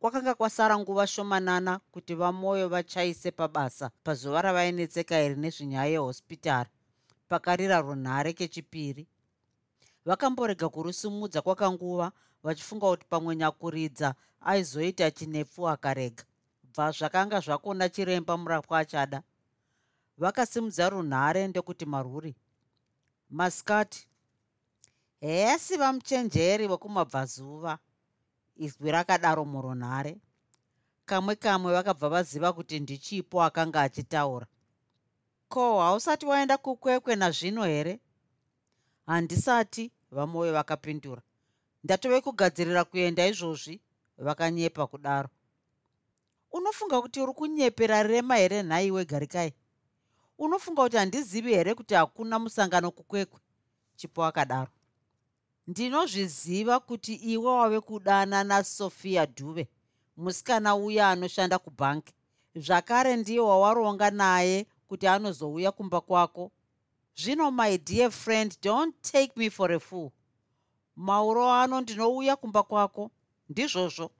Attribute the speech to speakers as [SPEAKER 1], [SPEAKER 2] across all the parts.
[SPEAKER 1] kwakanga kwasara nguva shomanana kuti vamwoyo vachaise pabasa pazuva ravainetseka iri nezvenyaya yehospitari pakarira runhare kechipiri. Vakamborega kurusimudza kwakanguva vachifunga kuti pamwe nyakuridza aizoita chinepfu akarega bva zvakanga zvakona chiremba murapwa achada. Vakasimudza runhare ndekuti marwuri masikati hesi vamuchenjeri wekumabvazuva izwi rakadaro murunhare kamwe kamwe vakabva vaziva kuti ndichipo akanga achitaura. Ko hausati waenda kukwekwe nazvino here? Handisati vamwoyo vakapindura. Ndatove kugadzirira kuenda izvozvi vakanyepa kudaro. Unofunga kuti uri kunyepera rema here nhai wegarikai unofunga kuti handizivi here kuti hakuna musangano kukwekwe? Chipo akadaro ndinozviziva kuti iwe wave kudana nasofia dhuve musikana uya anoshanda kubhangi zvakare ndiye wawaronga naye kuti anozouya kumba kwako. Zvino my dear friend don't take me for a fool. Mauro ano ndinouya kumba kwako ndizvozvo.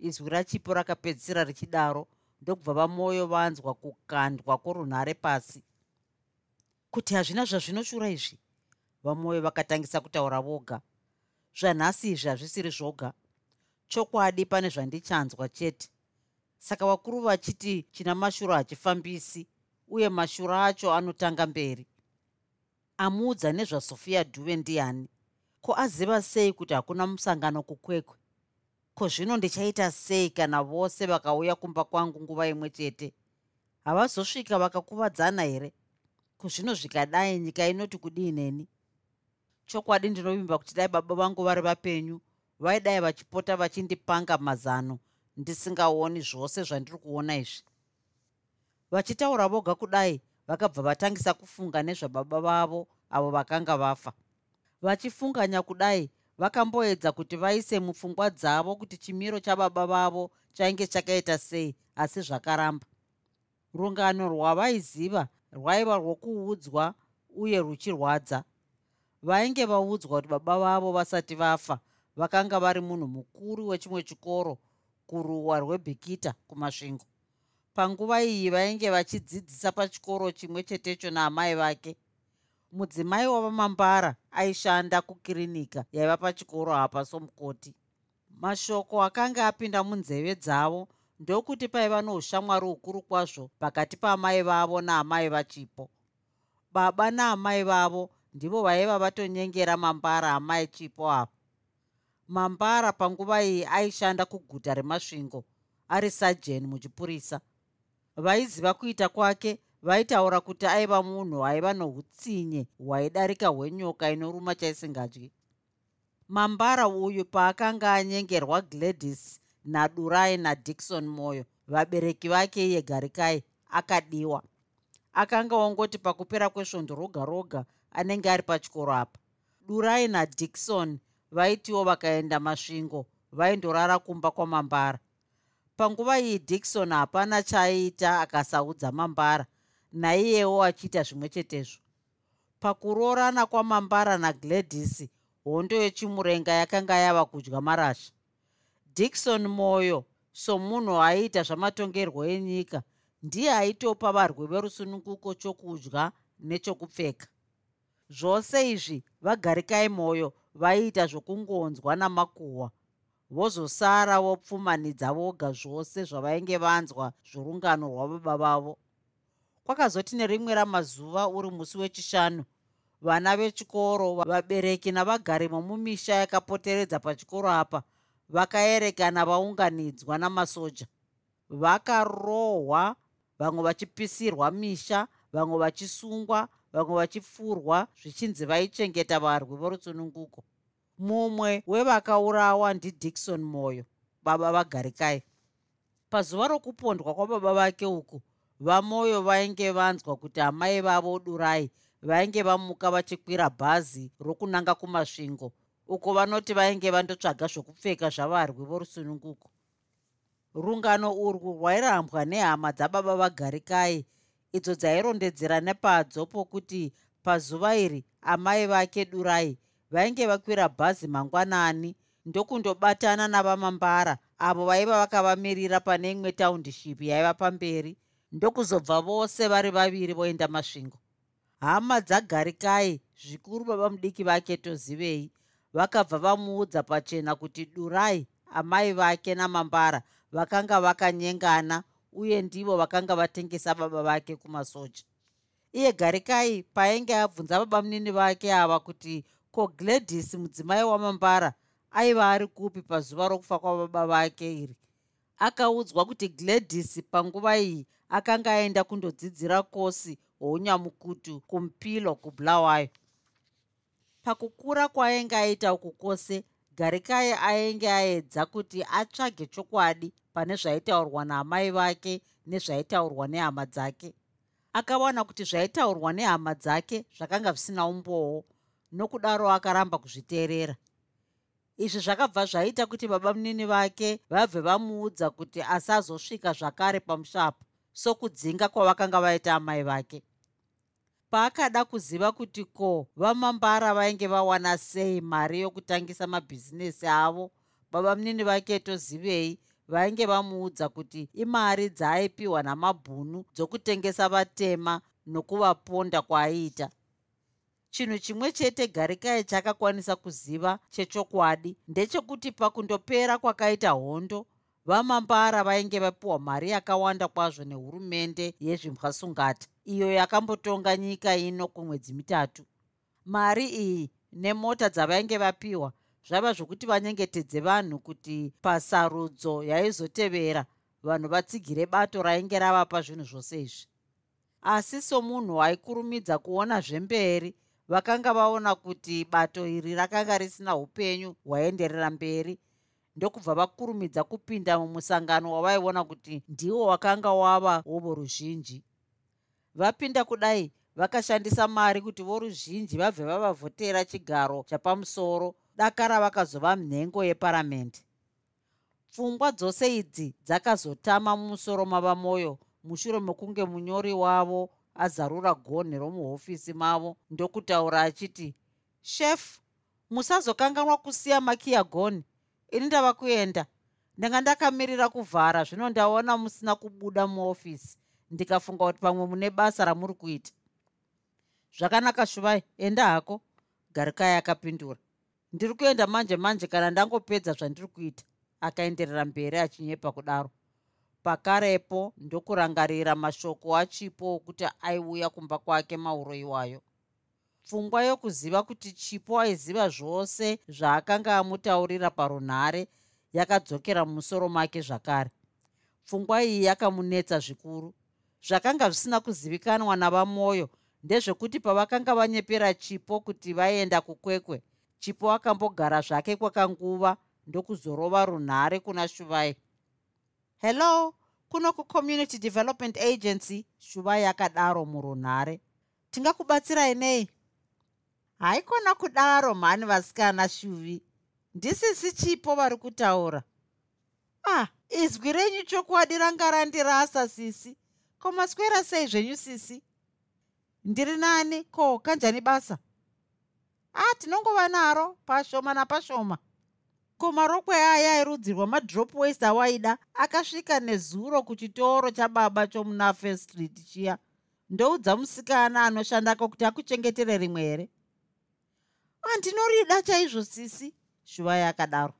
[SPEAKER 1] Izwi rachipo rakapedzisira richidaro ndokubva vamwoyo vanzwa kukandwa kworunhare pasi. Kuti hazvina zvazvinoshura izvi vamwoyo vakatangisa kutaura voga. Zvanhasi izvi hazvisiri zvoga. Chokwadi pane zvandichanzwa chete. Saka vakuru vachiti china mashuro hachifambisi uye mashuro acho anotanga mberi. Amuudza nezvasofia dhuve ndiani. Ko aziva sei kuti hakuna musangano kukwekwe? Ko zvino ndichaita sei kana vose vakauya kumba kwangu nguva imwe chete? Havazosvika vakakuvadzana here? Ko zvino zvikadai nyika inoti kudineni chokwadi ndinovimba kuti dai baba vangu vari vapenyu vaidai vachipota vachindipanga mazano ndisingaoni zvose zvandiri kuona izvi. Vachitaura voga kudai vakabva vatangisa kufunga nezvababa vavo avo vakanga vafa. Vachifunganya kudai vakamboedza kuti vaise mupfungwa dzavo kuti chimiro chababa vavo chainge chakaita sei asi zvakaramba. Rungano rwavaiziva rwaiva rwokuudzwa uye ruchirwadza vainge vaudzwa kuti baba vavo vasati vafa vakanga vari munhu mukuru wechimwe chikoro kuruwa rwebhikita kumasvingo. Panguva iyi vainge vachidzidzisa pachikoro chimwe chetecho naamai vake. Mudzimai wavamambara aishanda kukirinika yaiva pachikoro apa somukoti. Mashoko akanga apinda munzeve dzavo ndokuti paiva noushamwari hukuru kwazvo pakati paamai vavo naamai vachipo. Baba naamai vavo ndivo vaiva vatonyengera mambara amai chipo avo mambara panguva iyi aishanda kuguta remasvingo ari sajeni muchipurisa. Vaiziva kuita kwake vaitaura kuti aiva munhu aiva noutsinye hwaidarika hwenyoka inoruma chaisingadyi. Mambara uyu paakanga anyengerwa gladys nadurai nadikson mwoyo vabereki vake iye garikai akadiwa. Akanga ongoti pakupera kwesvondo roga roga anenge ari pachikoro apa. Durai nadikson vaitiwo vakaenda masvingo vaindorara kumba kwamambara. Panguva iyi dikson hapana chaaiita akasaudza mambara naiyewo achiita zvimwe chetezvo. Pakuroorana kwamambara nagladys hondo yechimurenga yakanga yava kudya marasha. Dikson mwoyo somunhu aiita zvamatongerwo enyika ndiye aitopa varwi verusununguko chokudya nechokupfeka zvose izvi vagarikai mwoyo vaiita zvokungonzwa namakuhwa. Vozosara vopfumanidza voga zvose zvavainge vanzwa zvorungano rwababa vavo. Kwakazoti nerimwe ramazuva uri musi wechishanu vana vechikoro vabereki navagari vomumisha yakapoteredza pachikoro apa vakaerekana vaunganidzwa namasoja. Vakarohwa vamwe vachipisirwa misha vamwe vachisungwa vamwe vachipfurwa zvichinzi vaichengeta varwi vorutsununguko. Mumwe wevakaurawa ndidikson mwoyo baba vagarikai pazuva rokupondwa kwababa vake uku vamwoyo vainge vanzwa kuti amai vavo durai vainge vamuka vachikwira bhazi rokunanga kumasvingo uko vanoti vainge vandotsvaga zvokupfeka zvavarwi vorusununguko rungano urwu rwairambwa nehama dzababa vagarikai idzo dzairondedzera nepadzo pokuti pazuva iri amai vake durai vainge vakwira bhazi mangwanani ndokundobatana navamambara avo vaiva vakavamirira pane imwe taundiship yaiva pamberi ndokuzobva vose vari vaviri voenda masvingo. Hama dzagarikai zvikuru baba mudiki vake tozivei vakabva vamuudza pachena kuti durai amai vake namambara vakanga vakanyengana uye ndivo vakanga vatengesa baba vake kumasoja. Iye garikai paainge abvunza baba munini vake ava kuti ko gladys mudzimai wamambara aiva ari kupi pazuva rokufa kwababa vake iri? Akaudzwa kuti gladys panguva iyi akanga aenda kundodzidzira kosi hounyamukutu kumupilo kubulawayo. Pakukura kwaainge aita uku kwose garikai ainge aedza kuti atsvage chokwadi pane zvaitaurwa naamai vake nezvaitaurwa nehama dzake. Akawana kuti zvaitaurwa nehama dzake zvakanga zvisina umbowo nokudaro akaramba kuzviteerera. Izvi zvakabva zvaita kuti baba munini vake vabve vamuudza kuti asazosvika zvakare pamushapo sokudzinga kwavakanga vaita amai vake. Paakada kuziva kuti ko vamambara vainge vawana sei mari yokutangisa mabhizinesi avo baba munini vake tozivei vainge vamuudza kuti imari dzaaipiwa namabhunu dzokutengesa vatema nokuvaponda kwaaiita chinhu chimwe chete garikai chakakwanisa kuziva chechokwadi. Ndechekuti pakundopera kwakaita hondo vamambara vainge vapiwa mari yakawanda kwazvo nehurumende yezvimbwasungata iyo yakambotonga nyika ino kwemwedzi mitatu. Mari iyi nemota dzavainge vapiwa zvaiva zvokuti vanyengetedze vanhu kuti pasarudzo yaizotevera vanhu vatsigire bato rainge ravapa zvinhu zvose izvi. Asi somunhu aikurumidza kuona zvemberi vakanga vaona kuti bato iri rakanga risina upenyu hwaenderera mberi ndokubva vakurumidza kupinda mumusangano wavaiona kuti ndiwo wakanga wava wovoruzhinji vapinda kudai vakashandisa mari kuti voruzhinji vabve vavavhotera chigaro chapamusoro dakara vakazova nhengo yeparamende. Pfungwa dzose idzi dzakazotama mumusoro mavamwoyo mushure mekunge munyori wavo azarura gonhi romuhofisi mavo ndokutaura achiti shefu musazokanganwa kusiya makiya gonhi. Ini ndava kuenda. Ndanga ndakamirira kuvhara zvino ndaona musina kubuda muofisi ndikafunga kuti pamwe mune basa ramuri kuita. Zvakanaka shuvai enda hako. Garikai akapindura ndiri kuenda manje manje kana ndangopedza zvandiri kuita akaenderera mberi achinyepa kudaro. Pakarepo ndokurangarira mashoko achipo okuti aiuya kumba kwake mauro iwayo. Pfungwa yokuziva kuti chipo aiziva zvose zvaakanga amutaurira parunhare yakadzokera mumusoro make zvakare. Pfungwa iyi yakamunetsa zvikuru. Zvakanga zvisina kuzivikanwa navamwoyo ndezvekuti pavakanga vanyepera chipo kuti vaenda kukwekwe chipo akambogara zvake kwakanguva ndokuzorova runhare kuna shuvai. Hello kuno kucommunity development agency shuvai akadaro murunhare. Tingakubatsirai nei haikona kudaro mhani vasikana shuvi. Ndisisi chipo vari kutaura. Ah izwi renyu chokwadi ranga randirasa sisi? Ko maswera sei zvenyu sisi? Ndiri nani? Ko kanjani basa ah tinongova naro pashoma napashoma. Ko marokwe aya erudzi rwamadrop waste awaida akasvika nezuro kuchitoro chababa chomuna first street chiya. Ndoudza musikana anoshandako kuti akuchengetere rimwe here handinorida chaizvo sisi shuva yakadaro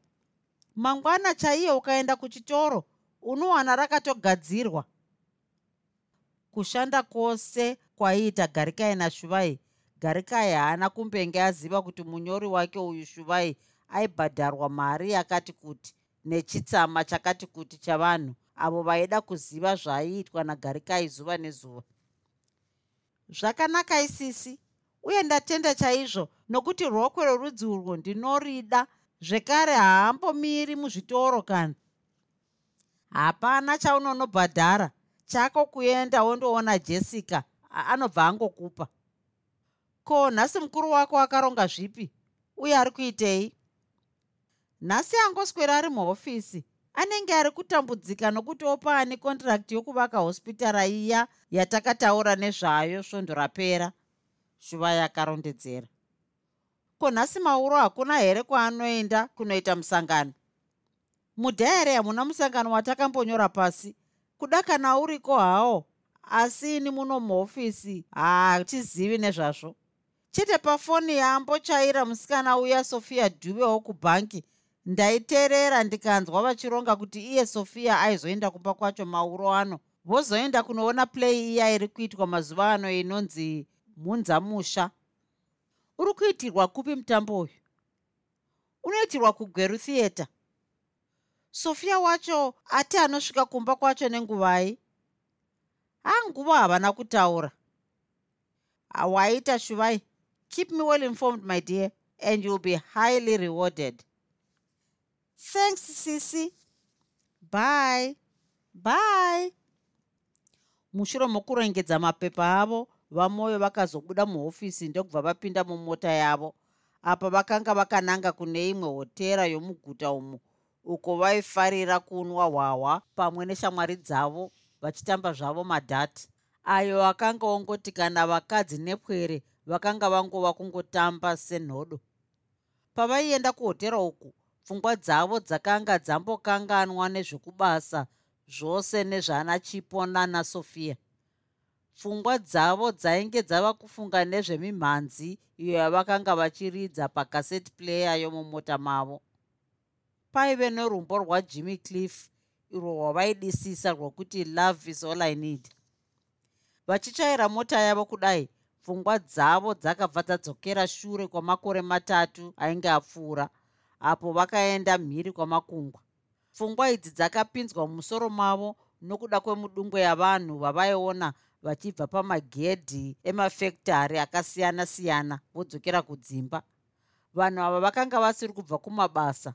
[SPEAKER 1] mangwana chaiye ukaenda kuchitoro unowana rakatogadzirwa. Kushanda kwose kwaiita garikai nashuvai garikai haana kumbenge aziva kuti munyori wake uyu shuvai aibhadharwa mari yakati kuti nechitsama chakati kuti chavanhu. Avo vaida kuziva zvaiitwa nagarikai zuva nezuva. Zvakanaka isisi uye ndatenda chaizvo nokuti rokwe rorudzi urwo ndinorida. Zvekare haambomiri muzvitoro kana. Hapana chaunonobhadhara chako kuenda wondoona jessica anobva angokupa ko nhasi mukuru wako akaronga zvipi? Uye ari kuitei? Nhasi angoswera ari muhofisi. Anenge ari kutambudzika nokuti opa ani kondirakti yokuvaka hospitara iya yatakataura nezvayo svondo rapera. Shuva yakarondedzera. Ko nhasi mauro hakuna here kwaanoenda kunoita musangano? Mudhayari hamuna musangano watakambonyora pasi? Kuda kana uriko hawo asi ini muno muhofisi hatizivi nezvazvo chete pafoni yaambochaira musikana uya sofia dhuve wokubhangi ndaiteerera ndikanzwa vachironga kuti iye sofia aizoenda kumba kwacho mauro ano. Vozoenda kunoona play iya iri kuitwa mazuva ano inonzi mhunzamusha uri kuitirwa kupi mutambo uyu? Unoitirwa kugweru theatre. Sofia wacho ati anosvika kumba kwacho nenguvai hanguva havana kutaura. Waita shuvai keep me well informed my dear and you'll be highly rewarded. Thanks sisi. Bye. Bye. Mushure mokurongedza mapepa avo vamwoyo vakazobuda muhofisi ndokubva vapinda mumota yavo. Apa vakanga vakananga kune imwe hotera yomuguta umo uko vaifarira kunwa hwahwa pamwe neshamwari dzavo vachitamba zvavo madhati. Ayo akanga ongoti kana vakadzi nepwere vakanga vangova kungotamba senhodo. Pavaienda kuhotera uku pfungwa dzavo dzakanga dzambokanganwa nezvekubasa zvose nezvana chipo nana sofia. Pfungwa dzavo dzainge dzava kufunga nezvemimhanzi iyo yavakanga vachiridza pakaseti player yomumota mavo. Paive nerumbo rwajimmy cliff irwo rwavaidisisa rwokuti love is all i need. Vachichaira mota yavo kudai pfungwa dzavo dzakabva dzadzokera shure kwamakore matatu ainge apfuura apo vakaenda mhiri kwamakungwa. Pfungwa idzi dzakapinzwa mumusoro mavo nokuda kwemudungwe yavanhu vavaiona vachibva pamagedhi emafektari akasiyana-siyana vodzokera kudzimba. Vanhu ava vakanga vasiri kubva kumabasa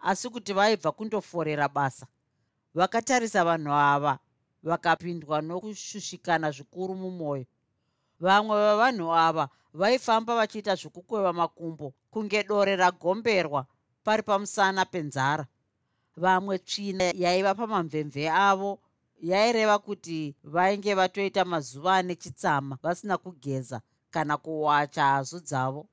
[SPEAKER 1] asi kuti vaibva kundoforera basa. Vakatarisa vanhu ava vakapindwa nokushushikana zvikuru mumwoyo vamwe vavanhu ava vaifamba vachiita zvokukweva makumbo kunge dore ragomberwa pari pamusana penzara. Vamwe tsvina yaiva pamamvemve avo yaireva kuti vainge vatoita mazuva ane chitsama vasina kugeza kana kuwacha hazu dzavo.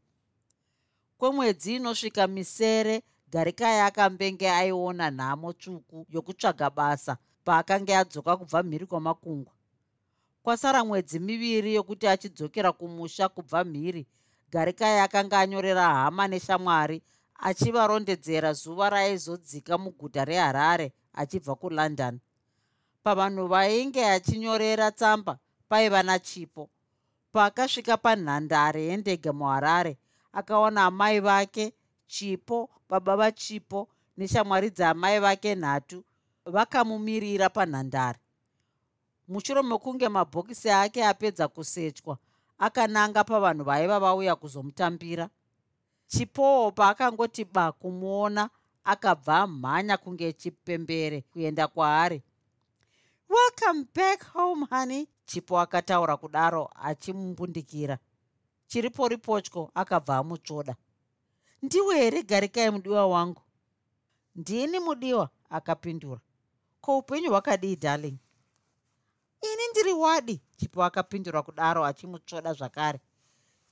[SPEAKER 1] Kwemwedzi inosvika misere garikai akambenge aiona nhamo tsvuku yokutsvaga basa paakanga adzoka kubva mhiri kwamakungwa kwasara mwedzi miviri yokuti achidzokera kumusha kubva mhiri garikai akanga anyorera hama neshamwari achivarondedzera zuva raaizodzika muguta reharare achibva kulondon. Pavanhu vainge achinyorera tsamba paiva nachipo. Paakasvika panhandare yendege muharare akaona amai vake chipo baba vachipo neshamwari dzaamai vake nhatu vakamumirira panhandare mushure mekunge mabhokisi ake apedza kusechwa akananga pavanhu vaiva vauya kuzomutambira. Chipowo paakangoti ba kumuona akabva amhanya kunge chipembere kuenda kwaari. Welcome back home honey chipo akataura kudaro achimumbundikira chiripo ripotyo akabva amutsvoda. Ndiwe here? Garikai mudiwa wangu. Ndini mudiwa akapindura. Ko upenyu hwakadii darling ndiri wadi? Chipo akapindura kudaro achimutsvoda zvakare.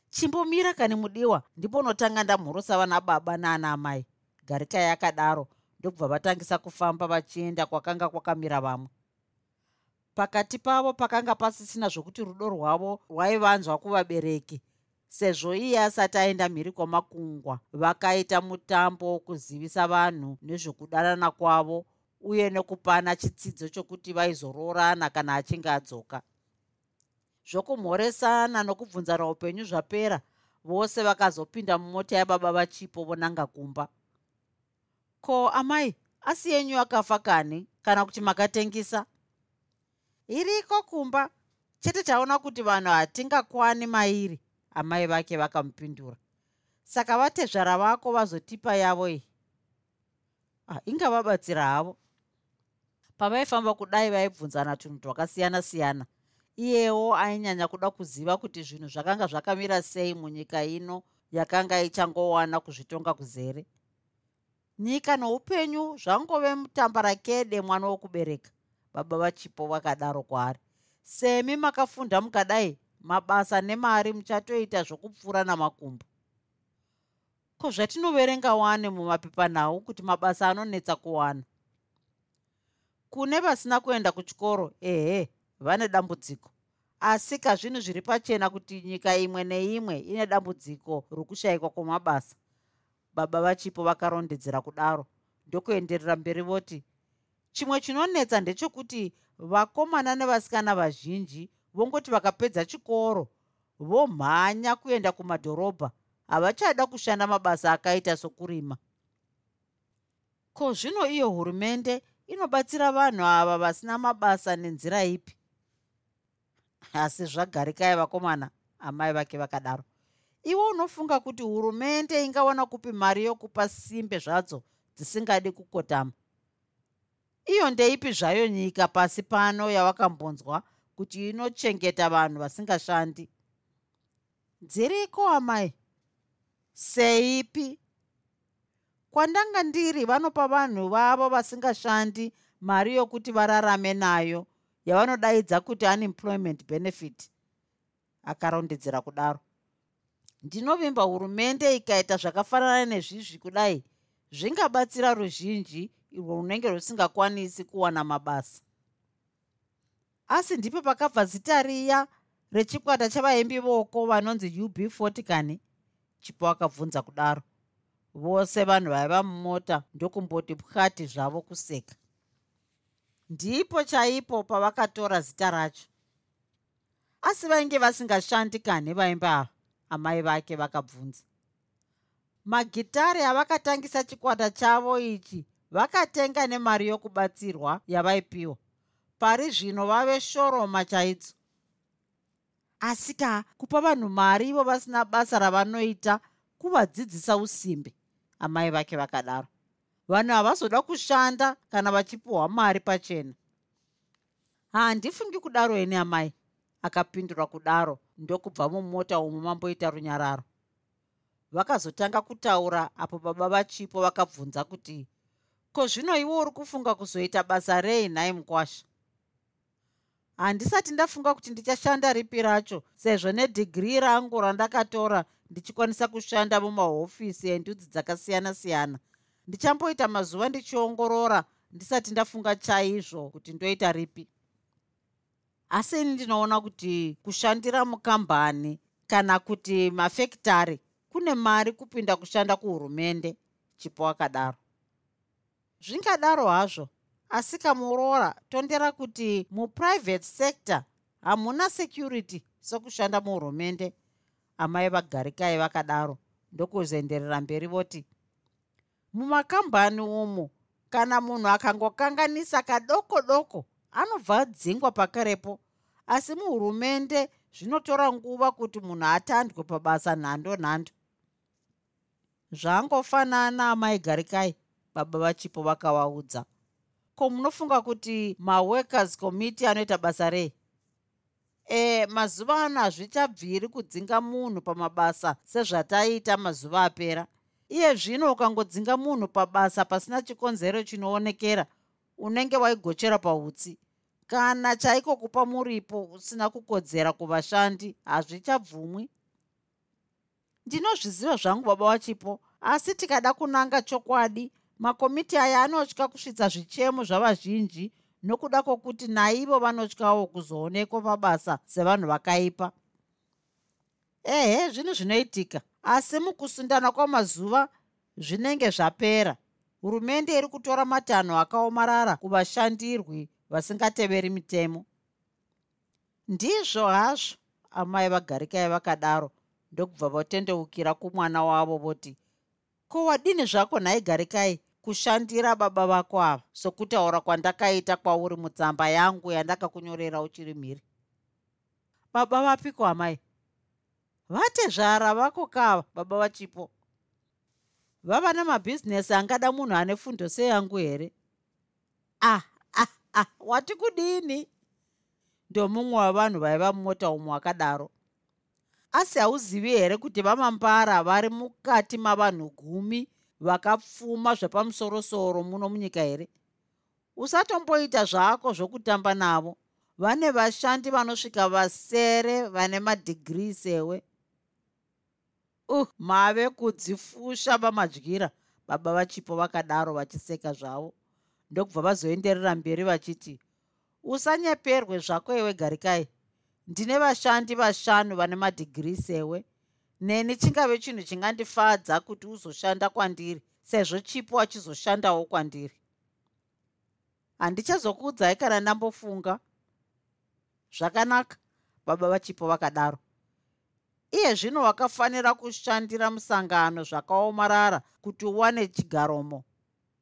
[SPEAKER 1] Chimbomira kani mudiwa? Ndiponotanga ndamhurusa vana baba naana mai garikai akadaro ndokubva vatangisa kufamba vachienda kwakanga kwakamira vamwe. Pakati pavo pakanga pasisina zvokuti rudo rwavo rwaivanzwa kuvabereki sezvo iye asati aenda mhiri kwamakungwa vakaita mutambo wokuzivisa vanhu nezvokudanana kwavo uye nekupana chitsidzo chokuti vaizoroorana kana achinge adzoka. Zvokumhoresana nokubvunzana upenyu zvapera vose vakazopinda mumota yababa vachipo vonanga kumba. Ko amai asi yenyu akafa kani? Kana kuti makatengisa? Iriko kumba? Chete taona kuti vanhu hatingakwani mairi amai vake vakamupindura. Saka vatezvara vako vazotipa yavo iyi. Ah, ingavabatsira havo pavaifamba kudai vaibvunzana tunhu twakasiyana-siyana iyewo ainyanya kuda kuziva kuti zvinhu zvakanga zvakamira sei munyika ino yakanga ichangowana kuzvitonga kuzere. Nyika noupenyu zvangove mutambarakede mwana wokubereka baba vachipo vakadaro kwaari. Semi makafunda mukadai mabasa nemari muchatoita zvokupfuura namakumbo. Ko zvatinoverenga wane mumapepanhau kuti mabasa anonetsa kuwana kune vasina kuenda kuchikoro ehe vane dambudziko. Asi kazvinhu zviri pachena kuti nyika imwe neimwe ine dambudziko rokushayikwa kwemabasa. Baba vachipo vakarondedzera kudaro. Ndokuenderera mberi voti chimwe chinonetsa ndechekuti vakomana nevasikana vazhinji vongoti vakapedza chikoro vomhanya kuenda kumadhorobha. Havachada kushanda mabasa akaita sokurima. Ko zvino iyo hurumende inobatsira vanhu ava vasina mabasa nenzira ipi? Asi zvagarikai vakomana amai vake vakadaro. Iwo unofunga kuti hurumende ingawana kupi mari yokupa simbe zvadzo dzisingadi kukotama? Iyo ndeipi zvayo nyika pasi pano yawakambonzwa kuti inochengeta vanhu vasingashandi? Dziriko amai? Seipi kwandanga ndiri vanopa vanhu vavo vasingashandi mari yokuti vararame nayo yavanodaidza kuti unemployment benefit akarondedzera kudaro. Ndinovimba hurumende ikaita zvakafanana nezvizvi kudai zvingabatsira ruzhinji irwo runenge rusingakwanisi kuwana mabasa. Asi ndipo pakabva zita riya rechikwata chavaimbi voko vanonzi ub 40 kani chipo akabvunza kudaro vose vanhu vaiva mumota ndokumboti pwati zvavo kuseka. Ndipo chaipo pavakatora zita racho. Asi vainge vasingashandi kani vaimbi ava amai vake vakabvunza. Magitari avakatangisa chikwata chavo ichi vakatenga nemari yokubatsirwa yavaipiwa. Pari zvino vave shoroma chaidzo asi ka kupa vanhu mari ivo vasina basa ravanoita kuvadzidzisa usimbe amai vake vakadaro. Vanhu havazoda kushanda kana vachipiwa mari pachena. Handifungi kudaro eni amai akapindura kudaro ndokubva mumota umo mamboita runyararo. Vakazotanga kutaura apo baba vachipo vakabvunza kuti ko zvino iwo uri kufunga kuzoita basa rei nhai mukwasha handisati ndafunga kuti ndichashanda ripi racho sezvo nedhigiri rangu randakatora ndichikwanisa kushanda mumahofisi endudzi dzakasiyana-siyana. Ndichamboita mazuva ndichiongorora ndisati ndafunga chaizvo kuti ndoita ripi. Asi ini ndinoona kuti kushandira mukambani kana kuti mafekitari kune mari kupinda kushanda kuhurumende chipo akadaro. Zvingadaro hazvo asi kamuroora tondera kuti muprivate sector hamuna security sokushanda muhurumende. Amai vagarikai vakadaro ndokuzenderera mberi voti mumakambani umu kana munhu akangokanganisa kadoko doko anobva adzingwa pakarepo. Asi muhurumende zvinotora nguva kuti munhu atandwe pabasa nhando nhando. Zvangofanana amai garikai baba vachipo vakavaudza ko munofunga kuti maworkers committee anoita basa rei? E mazuva ano hazvichabviri kudzinga munhu pamabasa sezvataiita mazuva apera. Iye zvino ukangodzinga munhu pabasa pasina chikonzero chinoonekera unenge waigochera pautsi. Kana chaiko kupa muripo usina kukodzera kuvashandi hazvichabvumwi. Ndinozviziva zvangu baba vachipo asi tikada kunanga chokwadi makomiti aya anotya kusvitsa zvichemo zvavazhinji nokuda kwokuti naivo vanotyawo kuzoonekwa pabasa sevanhu vakaipa. Ehe zvinhu zvinoitika? Asi mukusundana kwamazuva zvinenge zvapera. Hurumende iri kutora matanho akaomarara kuvashandirwi vasingateveri mitemo. Ndizvo hazvo amai vagarikai vakadaro ndokubva vatendeukira kumwana wavo voti ko wadini zvako nhai garikai kushandira baba vako ava. Sokutaura kwandakaita kwauri mutsamba yangu yandakakunyorera uchiri mhiri. Baba vapiko amai? Vate zvara vako kava baba vachipo. Vava namabhizinesi angada munhu ane fundo seyangu here? Ah ah ah wati kudini? Ndomumwe wavanhu vaiva mumota umo akadaro. Asi hauzivi here kuti vamambara vari mukati mavanhu gumi vakapfuma zvepamusorosoro muno munyika here? Usatomboita zvako zvokutamba navo. Vane vashandi vanosvika vasere vane madhigiri sewe. Uh mave kudzifusha vamadyira baba vachipo vakadaro vachiseka zvavo. Ndokubva vazoenderera mberi vachiti usanyeperwe zvako iwe garikai ndine vashandi vashanu vane madhigiri sewe neni chingave chinhu chingandifadza kuti uzoshanda kwandiri sezvo chipo achizoshandawo kwandiri. Handichazokuudzai kana ndambofunga. Zvakanaka baba vachipo vakadaro. Iye zvino wakafanira kushandira musangano zvakaomarara kuti uwane chigaromo.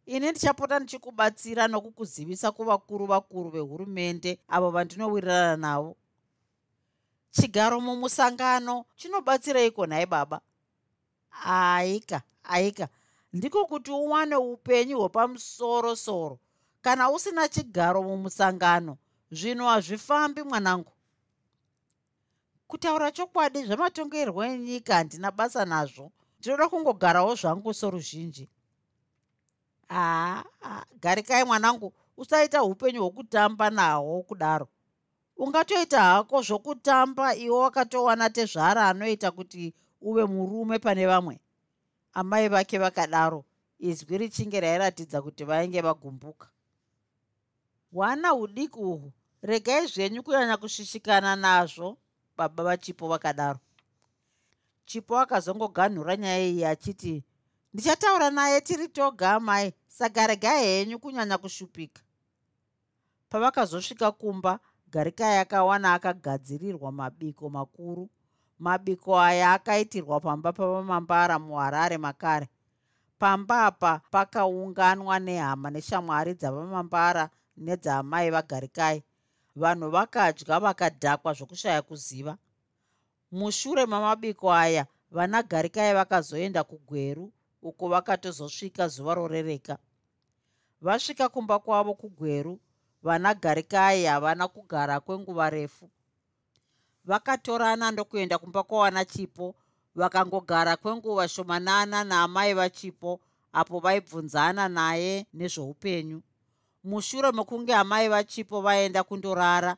[SPEAKER 1] Ini ndichapota ndichikubatsira nokukuzivisa kuvakuru vakuru vehurumende avo vandinowirirana navo chigaro mumusangano chinobatsireiko nhai baba? Aika aika. Ndiko kuti uwane upenyu hwepamusorosoro kana usina chigaro mumusangano zvinhu hazvifambi mwanangu. Kutaura chokwadi zvematongerwo enyika handina basa nazvo. Ndinoda kungogarawo zvangu soruzhinji. Haa garikai mwanangu usaita upenyu hwokutamba nahwo kudaro ungatoita hako zvokutamba iwe wakatowana tezvara anoita kuti uve murume pane vamwe? Amai vake vakadaro izwi richinge rairatidza kuti vainge vagumbuka. Hwana hudiki uhwu regai zvenyu kunyanya kusvishikana nazvo baba vachipo vakadaro. Chipo akazongoganhura nyaya iyi achiti ndichataura naye tiri toga amai saka regai henyu kunyanya kushupika. Pavakazosvika kumba garikai akawana akagadzirirwa mabiko makuru. Mabiko aya akaitirwa pamba pavamambara muharare makare. Pamba apa pakaunganwa nehama neshamwari dzavamambara nedzaamai vagarikai vanhu vakadya vakadhakwa zvokushaya kuziva. Mushure mamabiko aya vana garikai vakazoenda kugweru uko vakatozosvika zuva rorereka. Vasvika kumba kwavo kugweru vana garikai havana kugara kwenguva refu. Vakatorana ndokuenda kumba kwawana chipo vakangogara kwenguva shomanana naamai vachipo apo vaibvunzana naye nezveupenyu mushure mekunge amai vachipo vaenda kundorara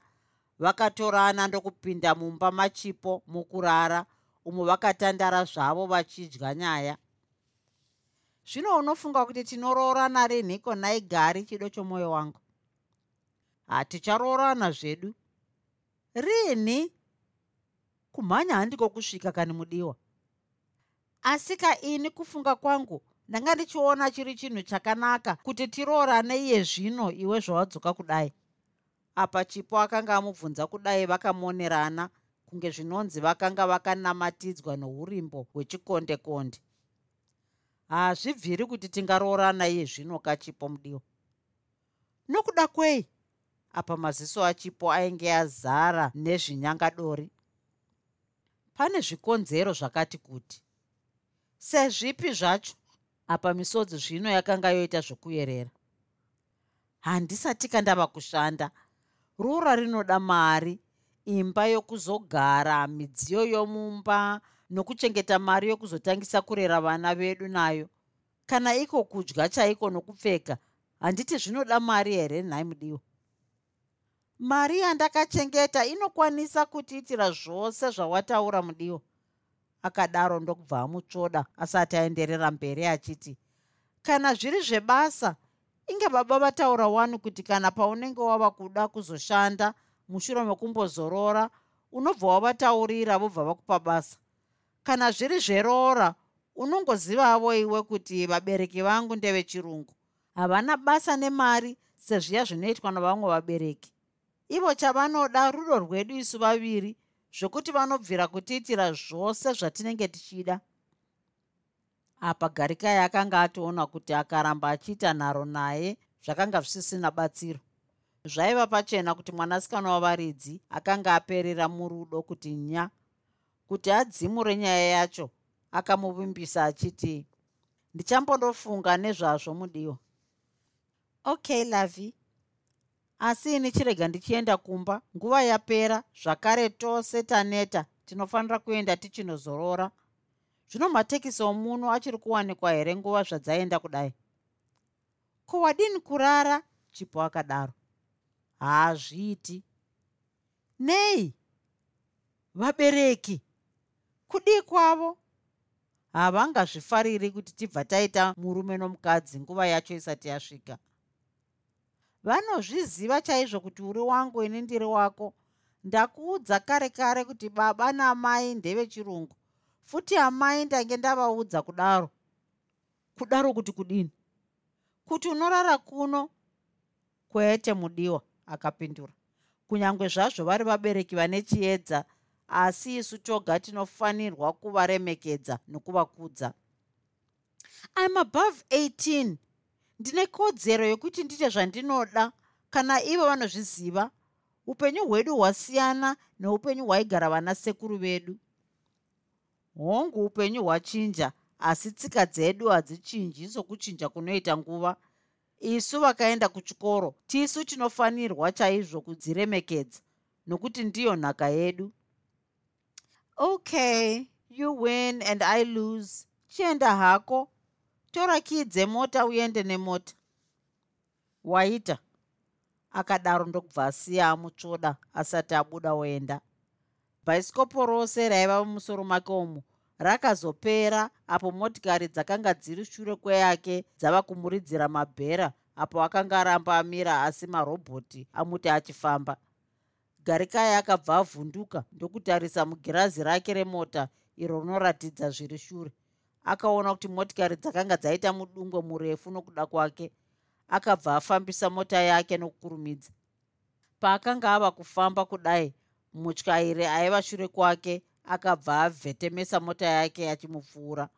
[SPEAKER 1] vakatorana ndokupinda mumba machipo mukurara umo vakatandara zvavo vachidya nyaya. Zvino unofunga kuti tinoroorana rinhiko naigari chido chomwoyo wangu haticharoorana zvedu. Rini? Kumhanya handiko kusvika kani mudiwa. Asi kaini kufunga kwangu ndanga ndichiona chiri chinhu chakanaka kuti tiroorane iye zvino iwe zvawadzoka kudai. Apa chipo akanga amubvunza kudai vakamonerana kunge zvinonzi vakanga vakanamatidzwa nourimbo hwechikonde konde hazvibviri kuti tingaroorana iye zvino kachipo mudiwa. Nokuda kwei apa maziso achipo ainge azara nezvinyangadori. Pane zvikonzero zvakati kuti sezvipi zvacho? Apa misodzi zvino yakanga yoita zvokuyerera. Handisati kandava kushanda. Rura rinoda mari imba yokuzogara midziyo yomumba nokuchengeta mari yokuzotangisa kurera vana vedu nayo. Kana iko kudya chaiko nokupfeka handiti zvinoda mari here? Nhai mudiwa mari yandakachengeta inokwanisa kutiitira zvose zvawataura mudiwa akadaro ndokubva amutsvoda asati aenderera mberi achiti kana zviri zvebasa inge baba vataura wani kuti kana paunenge wava kuda kuzoshanda mushure mekumbozorora unobva wavataurira vobva vakupa basa? Kana zviri zveroora unongozivavo iwe kuti vabereki vangu ndevechirungu. Havana basa nemari sezviya zvinoitwa navamwe vabereki ivo chavanoda rudo rwedu isu vaviri zvokuti vanobvira kutiitira zvose zvatinenge tichida. Apa garikai akanga atoona kuti akaramba achiita nharo naye zvakanga zvisisina batsiro. Zvaiva pachena kuti mwanasikana wavaridzi akanga aperera murudo kuti nya kuti adzimure nyaya yacho akamuvimbisa achiti ndichambondofunga nezvazvo mudiwa okay lavi asi ini chirega ndichienda kumba. Nguva yapera zvakare tose taneta tinofanira kuenda tichinozorora. Zvino matekisi omuno achiri kuwanikwa here nguva zvadzaenda kudai? Ko wadini kurara? Chipo akadaro. Haazviiti nei? Vabereki? Kudii kwavo? Havangazvifariri kuti tibva taita murume nomukadzi nguva yacho isati yasvika vanozviziva chaizvo kuti uri wangu ini ndiri wako. Ndakuudza kare kare kuti baba namai ndevechirungu futi amai ndange ndavaudza kudaro. Kudaro kuti kudini? Kuti unorara kuno kwete mudiwa akapindura. Kunyange zvazvo vari vabereki vane chiedza asi isu toga tinofanirwa kuvaremekedza nokuvakudza. Im above 18 ndine kodzero yokuti ndite zvandinoda. Kana ivo vanozviziva upenyu hwedu hwasiyana neupenyu hwaigara vana sekuru vedu. Hongu upenyu hwachinja asi tsika dzedu hadzichinji sokuchinja kunoita nguva. Isu vakaenda kuchikoro tisu tinofanirwa chaizvo kudziremekedza nokuti ndiyo nhaka yedu. Okay you win and i lose. Chienda hako tora kii dzemota uende nemota. Waita. Akadaro ndokubva asiya amutsvoda asati abuda oenda. Bhaisikopo rose raiva mumusoro make umu. Rakazopera apo motikari dzakanga dziri shure kweyake dzava kumuridzira mabhera apo akanga aramba amira asi marobhoti amuti achifamba. Garikai akabva avhunduka ndokutarisa mugirazi rake remota iro rinoratidza zviri shure akaona kuti motikari dzakanga dzaita mudungwe murefu nokuda kwake akabva afambisa mota yake nokukurumidza. Paakanga ava kufamba kudai mutyairi aiva shure kwake akabva avhetemesa mota yake achimupfuura.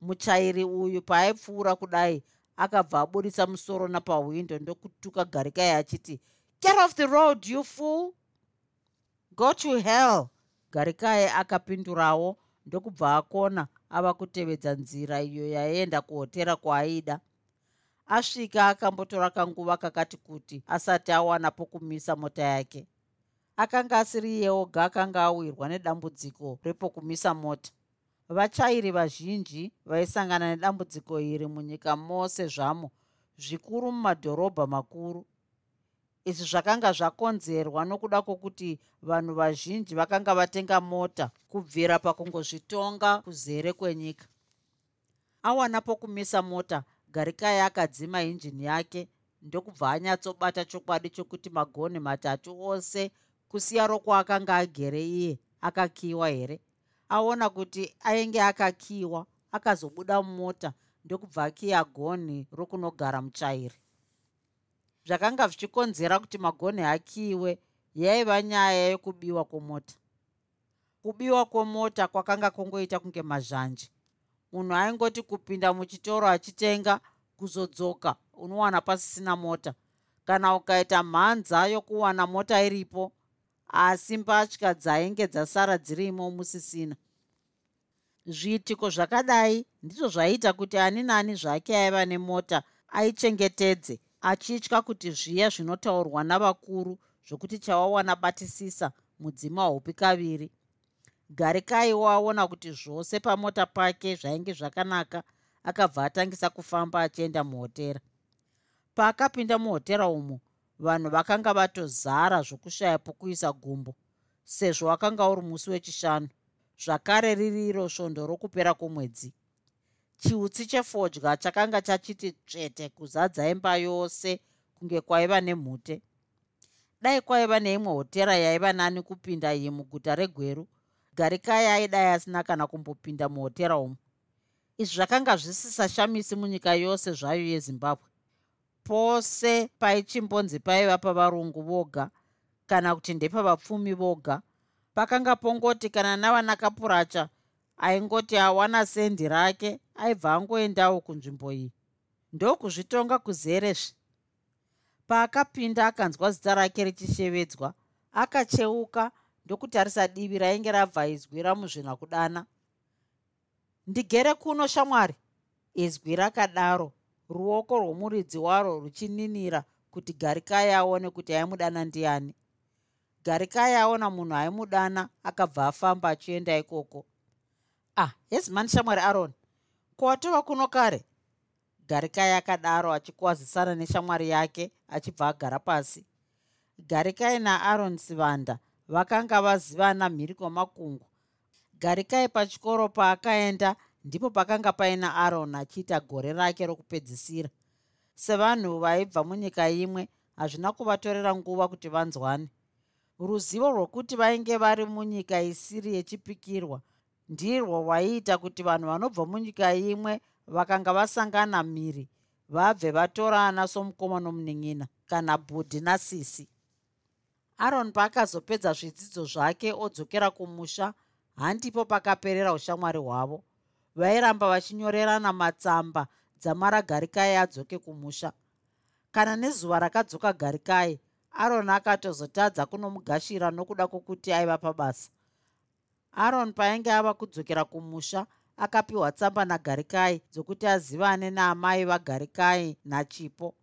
[SPEAKER 1] Muchairi uyu paaipfuura kudai akabva aburisa musoro napahwindo ndokutuka garikai achiti get off the road you fool! Go to hell! Garikai akapindurawo ndokubva akona ava kutevedza nzira iyo yaienda kuhotera kwaaida asvika akambotora kanguva kakati kuti asati awana pokumisa mota yake. Akanga asiri iye oga akanga awirwa nedambudziko repokumisa mota. Vachairi vazhinji vaisangana nedambudziko iri munyika mose zvamo zvikuru mumadhorobha makuru izvi zvakanga zvakonzerwa nokuda kwokuti vanhu vazhinji vakanga vatenga mota kubvira pakungozvitonga kuzere kwenyika. Awana pokumisa mota garikai akadzima injini yake ndokubva anyatsobata chokwadi chokuti magonhi matatu ose kusiya rokwaakanga agere iye akakiwa here? Aona kuti ainge akakiwa akazobuda mumota ndokubva akiya gonhi rokunogara muchairi zvakanga zvichikonzera kuti magonhi akiiwe yaiva nyaya yokubiwa kwomota. Kubiwa kwomota kwakanga kungoita kunge mazhanji. Munhu aingoti kupinda muchitoro achitenga kuzodzoka unowana pasisina mota. Kana ukaita mhanza yokuwana mota iripo asi mbatya dzainge dzasara dzirimo musisina. Zviitiko zvakadai? Ndizvo zvaiita kuti ani nani zvake aiva nemota aichengetedze achitya kuti zviya zvinotaurwa navakuru zvokuti chawawana batisisa mudzima hupi kaviri. Garikai waona kuti zvose pamota pake zvainge zvakanaka akabva atangisa kufamba achienda muhotera. Paakapinda muhotera umo vanhu vakanga vatozara zvokushaya pokuisa gumbo sezvo wakanga uri musi wechishanu. Zvakare riri iro svondo rokupera kwomwedzi chiutsi chefodya chakanga chachiti tsvete kuzadza imba yose kunge kwaiva nemhute. Dai kwaiva neimwe hotera yaiva nani kupinda iyi muguta regweru garikai aidai asina kana kumbopinda muhotera umu. Izvi zvakanga zvisisashamisi munyika yose zvayo yezimbabwe. Pose paichimbonzi paiva pavarungu voga kana kuti ndepavapfumi voga pakanga pongoti kana navanakapuracha aingoti awana sendi rake aibva angoendawo kunzvimbo iyi. Ndokuzvitonga kuzeresvi paakapinda akanzwa zita rake richishevedzwa akacheuka ndokutarisa divi rainge rabva izwi ramuzvina kudana. Ndigere kuno shamwari. Izwi rakadaro. Ruoko rwomuridzi waro ruchininira kuti garikai aone kuti aimudana ndiani. Garikai aona munhu aimudana akabva afamba achienda ikoko ah hezimani shamwari aron. Kwatova kuno kare garikai akadaro achikwazisana neshamwari yake achibva agara pasi. Garikai naaron sivanda vakanga vazivana mhiri kwamakungu garikai pachikoro paakaenda ndipo pakanga paina aron achiita gore rake rokupedzisira. Sevanhu vaibva munyika imwe hazvina kuvatorera nguva kuti vanzwane. Ruzivo rwokuti vainge vari munyika isiri yechipikirwa ndirwo rwaiita kuti vanhu vanobva munyika imwe vakanga vasangana mhiri vabve vatorana somukoma nomunin'ina kana bhudhi nasisi. Aron paakazopedza zvidzidzo zvake odzokera kumusha handipo pakaperera ushamwari hwavo. Vairamba vachinyorerana matsamba dzamara garikai adzoke kumusha. Kana nezuva rakadzoka garikai aron akatozotadza kunomugashira nokuda kwokuti aiva pabasa aron painge ava kudzokera kumusha akapiwa tsamba nagarikai dzokuti azivane naamai vagarikai nachipo.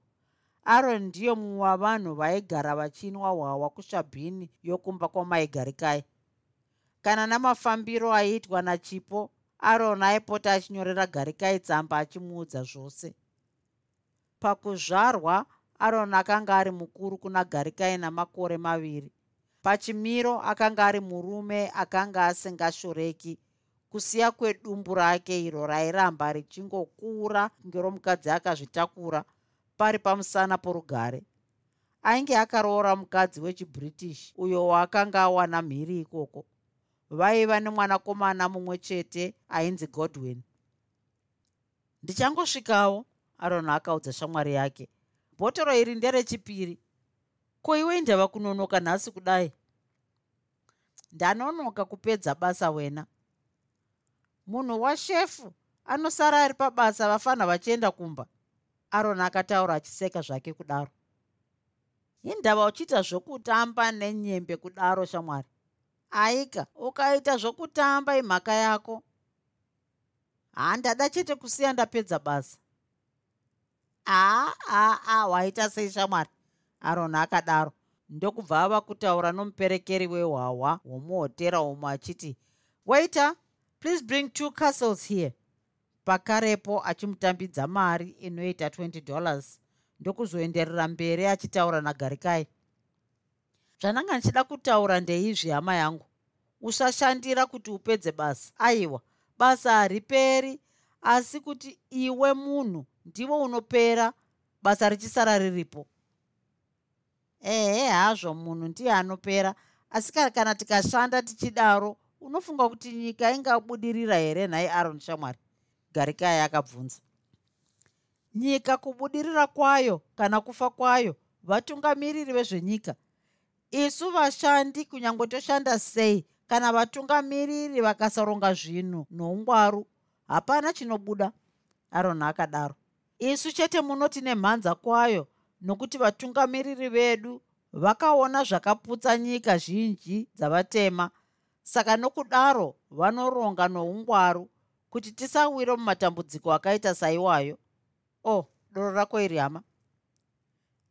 [SPEAKER 1] Aron ndiyo mumwe wavanhu vaigara vachinwa hwawa kushabhini yokumba kwamai garikai. Kana namafambiro aiitwa nachipo aron aipota achinyorera garikai tsamba achimuudza zvose. Pakuzvarwa aron akanga ari mukuru kuna garikai namakore maviri pachimiro akanga ari murume akanga asingashoreki kusiya kwedumbu rake iro rairamba richingokura kunge romukadzi akazvitakura pari pamusana porugare. Ainge akaroora mukadzi wechibritish uyo waakanga awana mhiri ikoko. Vaiva nemwanakomana mumwe chete ainzi godwin. Ndichangosvikawo aron akaudza shamwari yake. Bhotoro iri nderechipiri ko iwe indava kunonoka nhasi kudai? Ndanonoka kupedza basa wena. Munhu washefu anosara ari pabasa vafana vachienda kumba. Aron akataura achiseka zvake kudaro. Indava uchiita zvokutamba nenyembe kudaro shamwari. Aika ukaita zvokutamba imhaka yako. Handada chete kusiya ndapedza basa. Aa aa waita sei shamwari aroni akadaro. Ndokubva ava kutaura nomuperekeri wehwahwa womuhotera umwe achiti waita please bring two castles here. Pakarepo achimutambidza mari inoita 20 dollars. Ndokuzoenderera mberi achitaura nagarikai. Zvandanga ndichida kutaura ndeizvi hama yangu? Usashandira kuti upedze basa. Aiwa basa hariperi asi kuti iwe munhu ndivo unopera basa richisara riripo ehe hazvo munhu ndiye anopera. Asi kana tikashanda tichidaro unofunga kuti nyika ingabudirira here? Nhai aron shamwari garikai akabvunza. Nyika kubudirira kwayo kana kufa kwayo vatungamiriri vezvenyika. Isu vashandi kunyange toshanda sei? Kana vatungamiriri vakasaronga zvinhu noungwaru hapana chinobuda. Aron akadaro. Isu chete munoti nemhanza kwayo nokuti vatungamiriri vedu vakaona zvakaputsa nyika zhinji dzavatema. Saka nokudaro vanoronga noungwaru kuti tisawira mumatambudziko akaita saiwayo. O oh, doro rako iri hama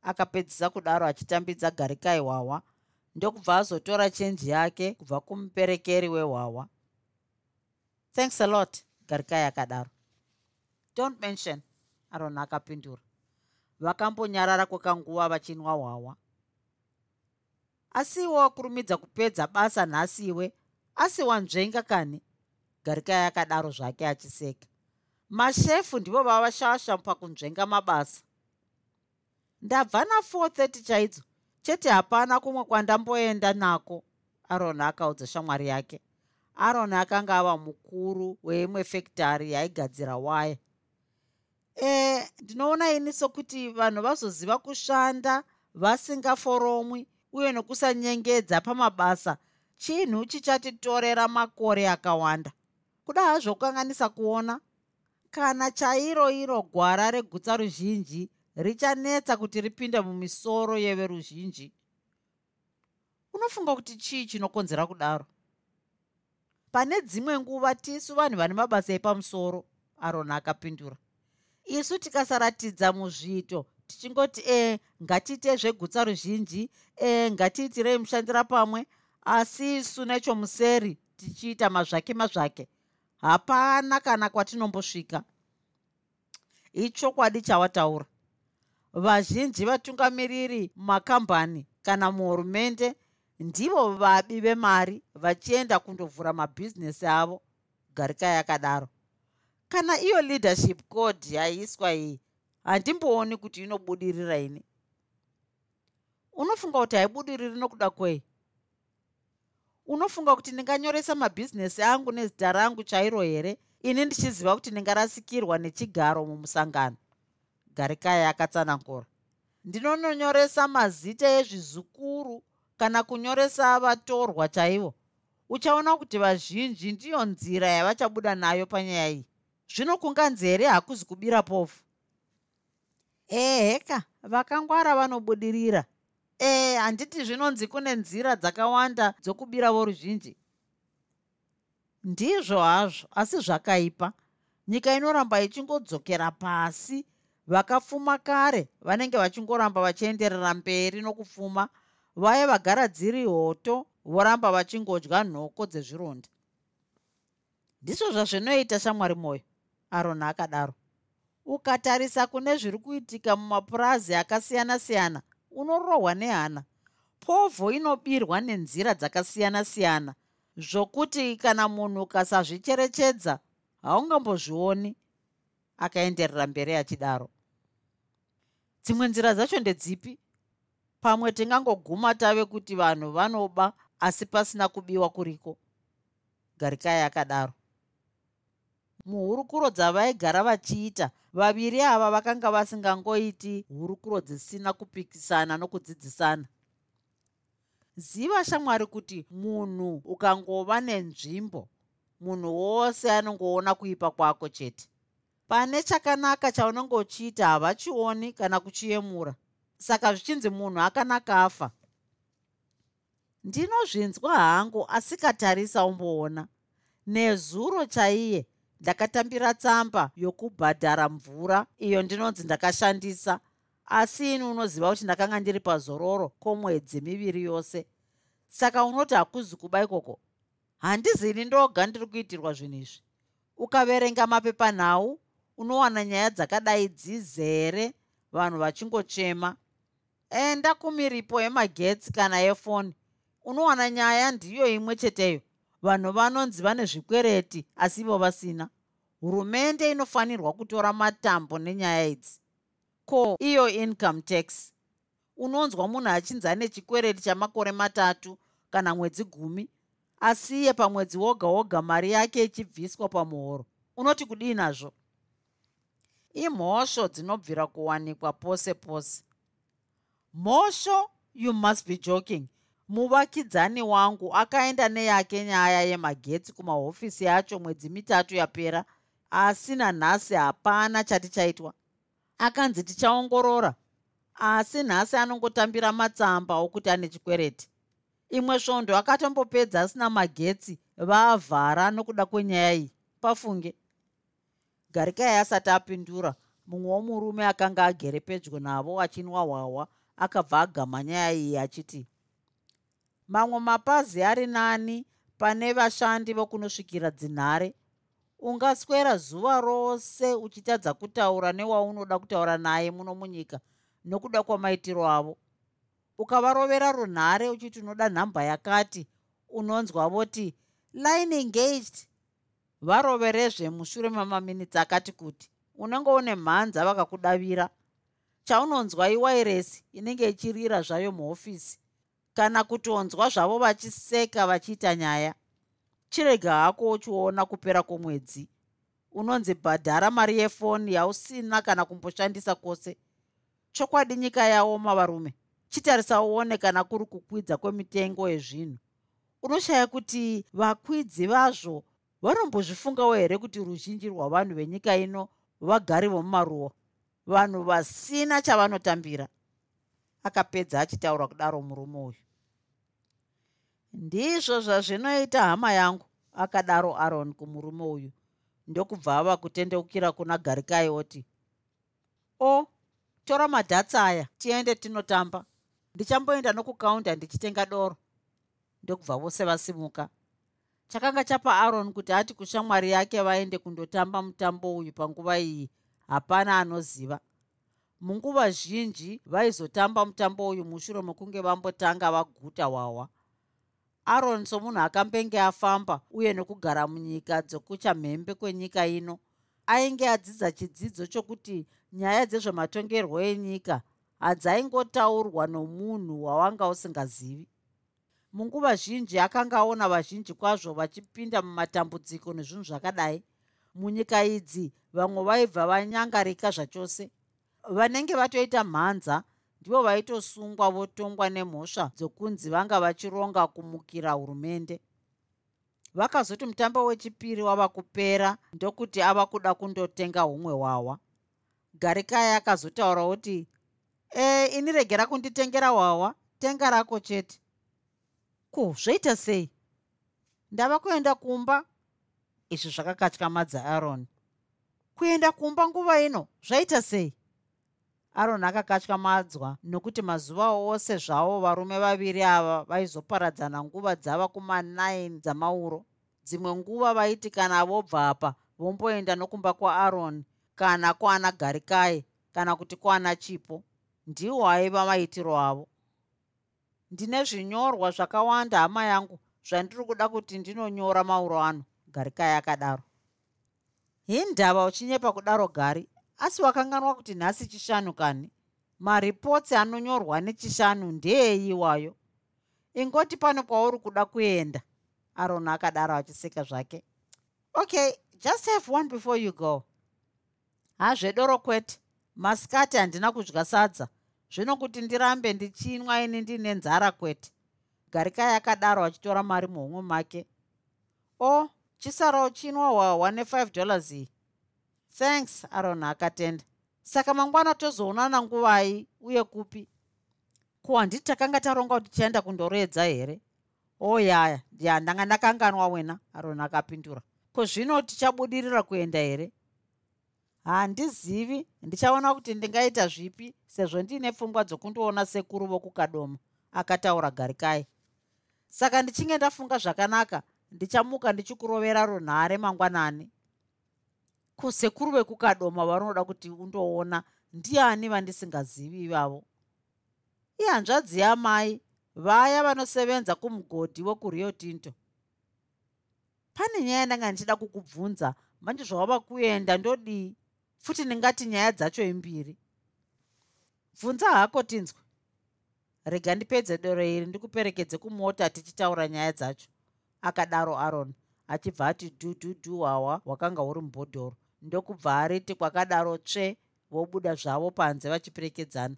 [SPEAKER 1] akapedzisa kudaro achitambidza garikai hwahwa ndokubva azotora chenji yake kubva kumuperekeri wehwahwa thanks a lot garikai akadaro. Don't mention arona akapindura vakambonyarara kwekanguva vachinwa hwahwa. Asiwo wakurumidza kupedza basa nhasiwe asiwanzvenga kani? Garikai akadaro zvake achiseka. Mashefu ndivo vavashasha pakunzvenga mabasa. Ndabva na430 chaidzo chete hapana kumwe kwandamboenda nako aron akaudza shamwari yake. Aron akanga ava mukuru weimwe fekitari yaigadzira waya e ndinoona ini sokuti vanhu vazoziva kushanda vasingaforomwi uye nokusanyengedza pamabasa. Chinhu chichatitorera makore akawanda. Kuda hazvo kukanganisa kuona. Kana chairo iro gwara regutsa ruzhinji richanetsa kuti ripinde mumisoro yeveruzhinji unofunga kuti chii chinokonzera kudaro? Pane dzimwe nguva tisu vanhu vane mabasa epamusoro arona akapindura isu tikasaratidza muzviito tichingoti e ngatiite zvegutsa ruzhinji e ngatiitirei mushandira pamwe asi isu nechomuseri tichiita mazvake mazvake. Hapana kana kwatinombosvika ichokwadi chawataura. Vazhinji vatungamiriri mumakambani kana muhurumende ndivo vabi vemari vachienda kundovhura mabhizinesi avo. Garikai akadaro kana iyo leadership code yaiswa iyi handimbooni kuti inobudirira ini. Unofunga kuti haibudiriri nokuda kwei? Unofunga kuti ndinganyoresa mabhizinesi angu nezita rangu chairo here? Ini ndichiziva kuti ndingarasikirwa nechigaro mumusangano. Garikai akatsanangura. Ndinononyoresa mazita ezvizukuru kana kunyoresa vatorwa chaivo. Uchaona kuti vazhinji ndiyo nzira yavachabuda nayo panyaya iyi zvino kunganzere hakuzi kubira pofu? Eheka vakangwara vanobudirira. E handiti zvinonzi kune nzira dzakawanda dzokubira voruzhinji. Ndizvo hazvo asi zvakaipa. Nyika inoramba ichingodzokera pasi. Vakapfuma kare vanenge vachingoramba vachienderera mberi nokupfuma vaya vagara dziri hoto voramba vachingodya nhoko dzezvironda. Ndizvo zvazvinoita shamwari mwoyo aroni akadaro. Ukatarisa kune zviri kuitika mumapurazi akasiyana-siyana unorohwa nehana. Povho inobirwa nenzira dzakasiyana-siyana zvokuti kana munhu ukasazvicherechedza haungambozvioni akaenderera mberi achidaro. Dzimwe nzira dzacho ndedzipi? Pamwe tingangoguma tave kuti vanhu vanoba asi pasina kubiwa kuriko. Garikai akadaro muhurukuro dzavaigara vachiita. Vaviri ava vakanga vasingangoiti hurukuro dzisina kupikisana nokudzidzisana. Ziva shamwari kuti munhu ukangova nenzvimbo munhu wose anongoona kuipa kwako chete. Pane chakanaka chaunenge uchiita havachioni kana kuchiyemura saka zvichinzi munhu akanaka afa. Ndinozvinzwa hangu asikatarisa umboona nezuro chaiye ndakatambira tsamba yokubhadhara mvura iyo ndinonzi ndakashandisa. Asi ini unoziva kuti ndakanga ndiri pazororo komwedzi miviri yose. Saka unoti hakuzi kuba ikoko handizini ndoga ndiri kuitirwa zvinhu izvi. Ukaverenga mapepanhau unowana nyaya dzakadai dzizere vanhu vachingochema. Enda kumiripo yemagetsi kana yefoni unowana nyaya ndiyo imwe cheteyo vanhu vanonzi vane zvikwereti asi ivo vasina. Hurumende inofanirwa kutora matambo nenyaya idzi. Ko iyo income tax? Unonzwa munhu achinzi ane chikwereti chamakore matatu kana mwedzi gumi asiye pamwedzi woga woga mari yake ichibviswa pamuhoro. Unoti kudii nazvo? Imhosvo dzinobvira kuwanikwa pose pose. Mhosvo you must be joking muvakidzani wangu akaenda neyake nyaya yemagetsi kumahofisi yacho mwedzi mitatu yapera asi nanhasi hapana chati chaitwa. Akanzi tichaongorora. Asi nhasi anongotambira matsamba okuti ane chikwereti. Imwe svondo akatombopedza asina magetsi vaavhara nokuda kwenyaya iyi. Pafunge. Garikai asati apindura mumwe womurume akanga agere pedyo navo achinwa hwahwa akabva agama nyaya iyi achiti mamwe mapazi ari nani pane vashandi vokunosvikira dzinhare. Ungaswera zuva rose uchitadza kutaura newaunoda kutaura naye muno munyika nokuda kwamaitiro avo. Ukavarovera runhare uchiti unoda nhamba yakati unonzwa voti line engaged. Varoverezve mushure memaminitsi akati kuti unenge une mhanza vakakudavira. Chaunonzwa iwairesi inenge ichirira zvayo muhofisi kana kutonzwa zvavo vachiseka vachiita nyaya chirega hako uchiona kupera kwomwedzi. Unonzi bhadhara mari yefoni yausina kana kumboshandisa kwose. Chokwadi nyika yaoma varume chitarisa uone kana kuri kukwidza kwemitengo yezvinhu. Unoshaya kuti vakwidzi vazvo vanombozvifungawo here kuti ruzhinji rwavanhu venyika ino vagari vomumaruwa vanhu vasina chavanotambira. Akapedza achitaura kudaro murume uyu ndizvo zvazvinoita hama yangu akadaro aron kumurume uyu. Ndokubva ava kutendeukira kuna garikai oti o tora madhatsi aya tiende tinotamba. Ndichamboenda nokukaunda ndichitenga doro. Ndokubva vose vasimuka. Chakanga chapa aron kuti ati kushamwari yake vaende kundotamba mutambo uyu panguva iyi hapana anoziva. Munguva zhinji vaizotamba mutambo uyu mushure mekunge vambotanga vaguta hwahwa aron somunhu akambenge afamba uye nokugara munyika dzokuchamhembe kwenyika ino. Ainge adzidza chidzidzo chokuti nyaya dzezvematongerwo enyika hadzaingotaurwa nomunhu wawanga usingazivi. Munguva zhinji akanga aona vazhinji kwazvo vachipinda mumatambudziko nezvinhu zvakadai. Munyika idzi vamwe vaibva vanyangarika zvachose. Vanenge vatoita mhanza ndivo vaitosungwa votongwa nemhosva dzokunzi vanga vachironga kumukira hurumende. Vakazoti mutambo wechipiri wava kupera ndokuti ava kuda kundotenga humwe hwahwa garikaya akazotaura kuti e ini regera kunditengera hwahwa tenga rako chete. Ko zvoita sei? Ndava kuenda kumba. Izvi zvakakatyamadza aron kuenda kumba nguva ino zvaita sei aron akakatyamadzwa nokuti mazuva ose zvavo varume vaviri ava vaizoparadzana nguva dzava kuma9 dzamauro. Dzimwe nguva vaiti kana vobva apa vomboenda nokumba kwaaron kana kwana garikai kana kuti kwana chipo ndiwo aiva maitiro avo. Ndine zvinyorwa zvakawanda hama yangu zvandiri kuda kuti ndinonyora mauro ano garikai akadaro. Hindava uchinyepa kudaro gari asi wakanganwa kuti nhasi chishanu kani? Maripotsi anonyorwa nechishanu ndeeiwayo ingoti pano kwauri kuda kuenda? Arona akadaro achiseka zvake. Okay just have one before you go. Hazvedoro kwete. Masikati handina kudya sadza. Zvino kuti ndirambe ndichinwa ini ndiine nzara kwete. Garikai akadaro achitora mari muhumwe make. O oh, chisara uchinwa hwahwa ne5 dollars iyi thanks aron akatenda. Saka mangwana tozoonana nguvai uye kupi? Ko handiti takanga taronga kuti tichaenda kundoredza here? O oh, yaya ya ndanga ndakanganwa wena aron akapindura. Ko zvino tichabudirira kuenda here? Handizivi ndichaona kuti ndingaita zvipi sezvo ndiine pfungwa dzokundoona sekuru vokukadoma. Akataura garikai saka ndichinge ndafunga zvakanaka ndichamuka ndichikurovera runhare mangwanani kusekuru vekukadoma vanoda kuti undoona ndiani vandisingazivi ivavo? Ihanzvadzi yamai vaya vanosevenza kumugodhi wekurio tinto. Pane nyaya ndanga ndichida kukubvunza manje zvawava kuenda ndodii? Futi ndingati nyaya dzacho imbiri. Bvunza hako tinzwe. Rega ndipedze doro iri ndikuperekedze kumota tichitaura nyaya dzacho. Akadaro aron achibva ati dhudhudhu hwawa hwakanga huri mubhodhoro ndokubva ariti kwakadaro tsve vobuda zvavo panze vachiperekedzana.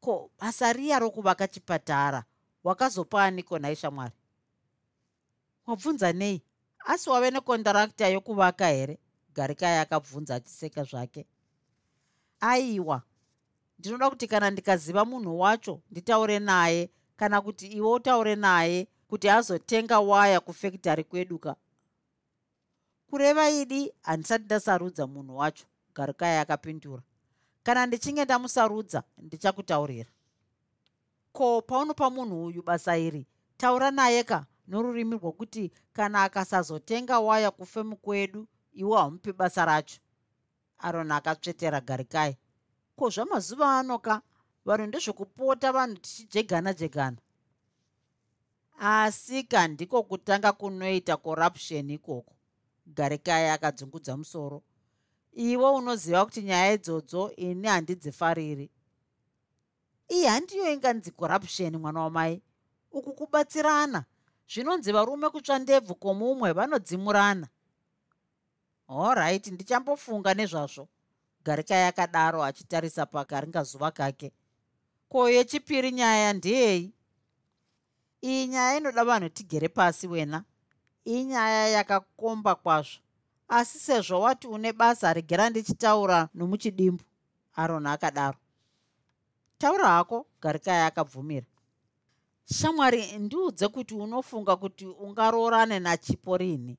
[SPEAKER 1] Ko basa riya rokuvaka chipatara wakazopaaniko nhai shamwari wabvunza nei? Asi wave nekondarakta yokuvaka here? Garikai akabvunza achiseka zvake. Aiwa ndinoda kuti kana ndikaziva munhu wacho nditaure naye kana kuti iwe utaure naye kuti azotenga waya kufekitari kweduka kureva idi handisati ndasarudza munhu wacho. Garikai akapindura kana ndichinge ndamusarudza ndichakutaurira. Ko paunopa munhu uyu basa iri taura naye ka norurimi rwokuti kana akasazotenga waya kufemu kwedu iwe hamupi basa racho. Arona akatsvetera garikai ko zvamazuva ano ka vanhu ndezvekupota vanhu tichijegana jegana? Asi ka ndiko kutanga kunoita corruption ikoko garikai akadzungudza musoro. Iwe unoziva kuti nyaya idzodzo ini handidzifariri. Iyi handiyo inganzi corruption mwana wamai. Uku kubatsirana. Zvinonzi varume kutsva ndebvu komumwe vanodzimurana. Allright ndichambofunga nezvazvo. Garikai akadaro achitarisa pakaringazuva kake. Ko yechipiri nyaya ndeyei iyi nyaya inoda vanhu tigere pasi wena inyaya yakakomba kwazvo. Asi sezvo wati une basa regera ndichitaura nomuchidimbu aron akadaro. Taura hako garikai akabvumira shamwari ndiudze kuti unofunga kuti ungaroorane nachipo rini.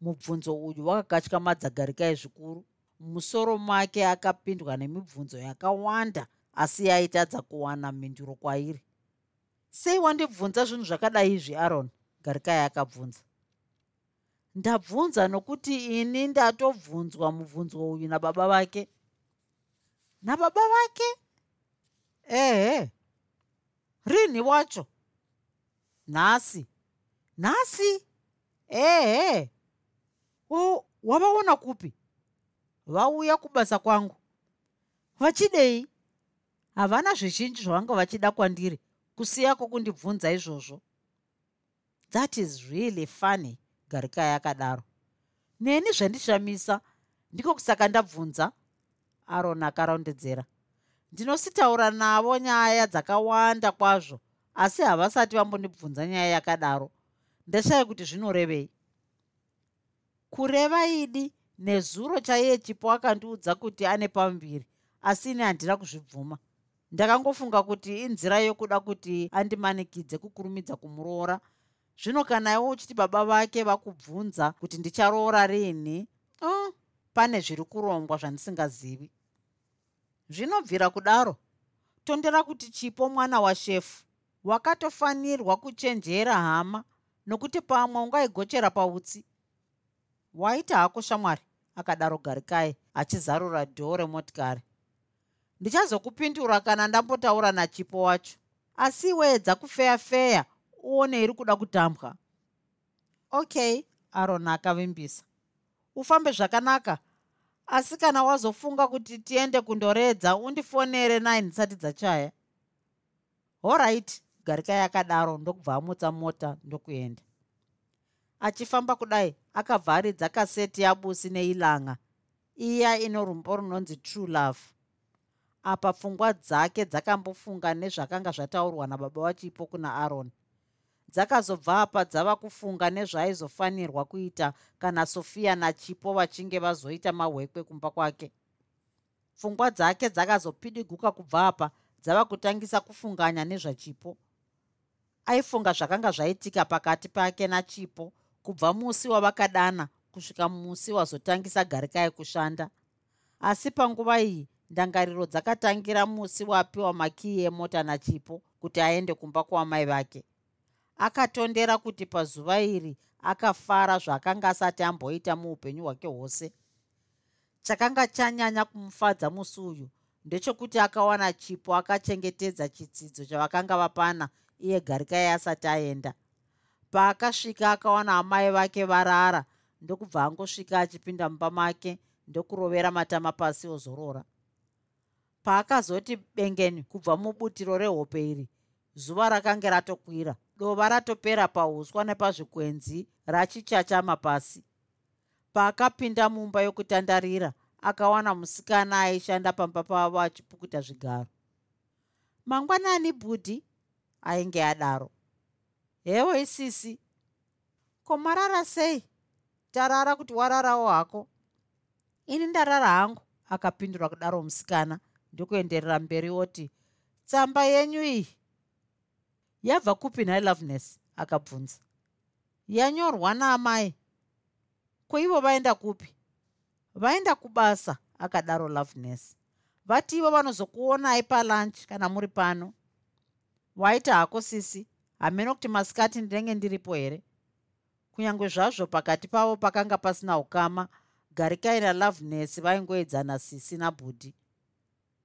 [SPEAKER 1] Mubvunzo uyu wakakatyamadza garikai zvikuru. Musoro make akapindwa nemibvunzo yakawanda asi yaitadza kuwana mhinduro kwairi. Sei wandibvunza zvinhu zvakadai izvi aron garikai akabvunza. Ndabvunza nokuti ini ndatovhunzwa mubvunzo uyu nababa vake. Nababa vake? Ehe. Rini wacho? Nhasi. Nhasi? Ehe. Wavaona kupi? Vauya kubasa kwangu. Vachidei? Havana zvizhinji zvavanga vachida kwandiri kusiyako kundibvunza izvozvo that is really funny garikai akadaro neni zvandishamisa ndiko kusaka ndabvunza. Aron akarondedzera. Ndinositaura navo nyaya dzakawanda kwazvo asi havasati vambondibvunza nyaya yakadaro. Ndashaya kuti zvinorevei. Kureva idi nezuro chaiye chipo akandiudza kuti ane pamuviri asi ini handina kuzvibvuma. Ndakangofunga kuti inzira yokuda kuti andimanikidze kukurumidza kumuroora zvino kana iwo uchiti baba vake vakubvunza kuti ndicharoora rini oh, pane zviri kurongwa zvandisingazivi. Zvinobvira kudaro tondera kuti chipo mwana washefu wakatofanirwa kuchenjera hama nokuti pamwe ungaigochera pautsi. Waita hako shamwari akadaro garikai achizarura dhoo remotikari. Ndichazokupindura kana ndambotaura nachipo wacho. Asi wedza kufeya feya uone iri kuda kutambwa. Ok aron akavimbisa. Ufambe zvakanaka. Asi kana wazofunga kuti tiende kundoredza undifonere nai ndisati dzachaya. Oright garikai akadaro ndokubva amutsa mota ndokuenda. Achifamba kudai akabva aridza kaseti yabusi neilanga. Iya ino rumbo runonzi true love. Apa pfungwa dzake dzakambofunga nezvakanga zvataurwa nababa wachipo kuna aron dzakazobva apa dzava kufunga nezvaaizofanirwa kuita kana sofia nachipo vachinge vazoita mahwekwe kumba kwake. Pfungwa dzake dzakazopidiguka kubva apa dzava kutangisa kufunganya nezvachipo. Aifunga zvakanga zvaitika pakati pake nachipo kubva musi wavakadana kusvika musi wazotangisa garikai kushanda. Asi panguva iyi ndangariro dzakatangira musi wapiwa makii emota nachipo kuti aende kumba kwamai vake akatondera kuti pazuva iri akafara zvaakanga asati amboita muupenyu hwake hwose. Chakanga chanyanya kumufadza musi uyu ndechekuti akawana chipo akachengetedza chidzidzo chavakanga vapana iye garikai asati aenda. Paakasvika akawana amai vake varara ndokubva angosvika achipinda mumba make ndokurovera matama pasi ozorora. Paakazoti bengeni kubva mubutiro rehope iri zuva rakanga ratokwira dova ratopera pauswa nepazvikwenzi rachichachama pasi. Paakapinda mumba yokutandarira akawana musikana aishanda pamba pavo achipukuta zvigaro. Mangwanani bhudhi ainge adaro. Hewo isisi komarara sei? Tarara kuti wararawo hako. Ini ndarara hangu akapindura kudaro musikana ndokuenderera mberi oti tsamba yenyu iyi yabva kupi nhai loveness akabvunza. Yanyorwa naamai. Koivo vaenda kupi? Vaenda kubasa akadaro loveness vativo vanozokuonai palunch kana muri pano. Waita hako sisi. Hamene kuti masikati ndinenge ndiripo here? Kunyange zvazvo pakati pavo pakanga pasina ukama garikai naloveness vaingoedzana sisi nabhudhi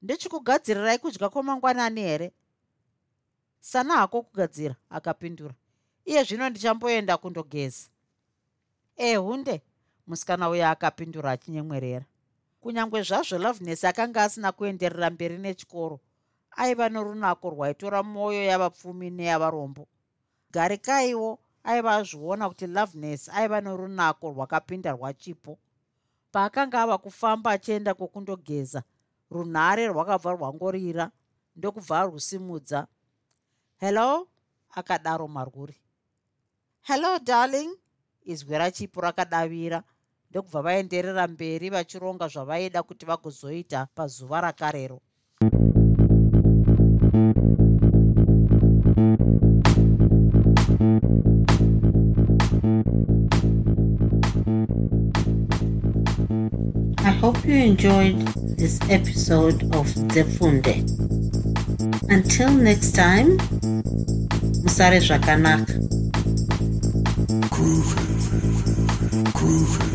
[SPEAKER 1] ndechikugadzirirai kudya kwamangwanani here sana hako kugadzira akapindura. Iye zvino ndichamboenda kundogeza. Ehunde musikana uyo akapindura achinyemwerera. Kunyange zvazvo loveness akanga asina kuenderera mberi nechikoro aiva norunako rwaitora mwoyo yavapfumi neyavarombo. Garikaiwo aiva azviona kuti loveness aiva norunako rwakapinda rwachipo. Paakanga ava kufamba achienda kwokundogeza runhare rwakabva rwangorira ndokubva arwusimudza hello? Akadaro marwuri. Hello darling? Izwi rachipo rakadavira. Ndokubva vaenderera mberi vachironga zvavaida kuti vagozoita pazuva rakarero.
[SPEAKER 2] Hope you enjoyed this episode of Zefunde. Until next time, Musare Zvakanaka.
[SPEAKER 3] Groovy, groovy.